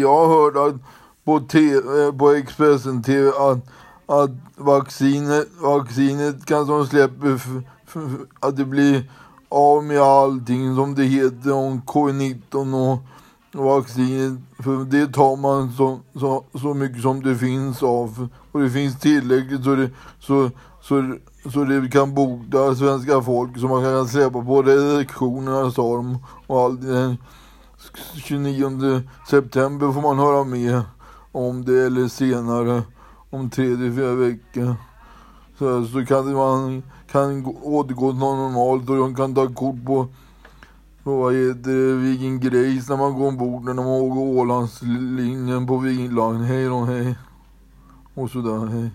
Jag hörde att på, TV, eh, på Expressen TV att, att vaccinet, vaccinet kan som släpper f, f, att det blir av med allting som det heter om covid-19 och vaccinet. För det tar man så, så, så mycket som det finns av. Och det finns tillräckligt så det, så, så, så det kan bota svenska folk så man kan släppa på redaktionerna sa de. Och allt det. 29 september får man höra mer om det eller senare om tre till fyra veckor. Så, så kan man kan återgå till något normalt och de kan ta kort på, på vad heter det, Viking Grace när man går ombord när man åker Ålandslinjen på Viking Line. Hej då, hej. Och sådär, hej.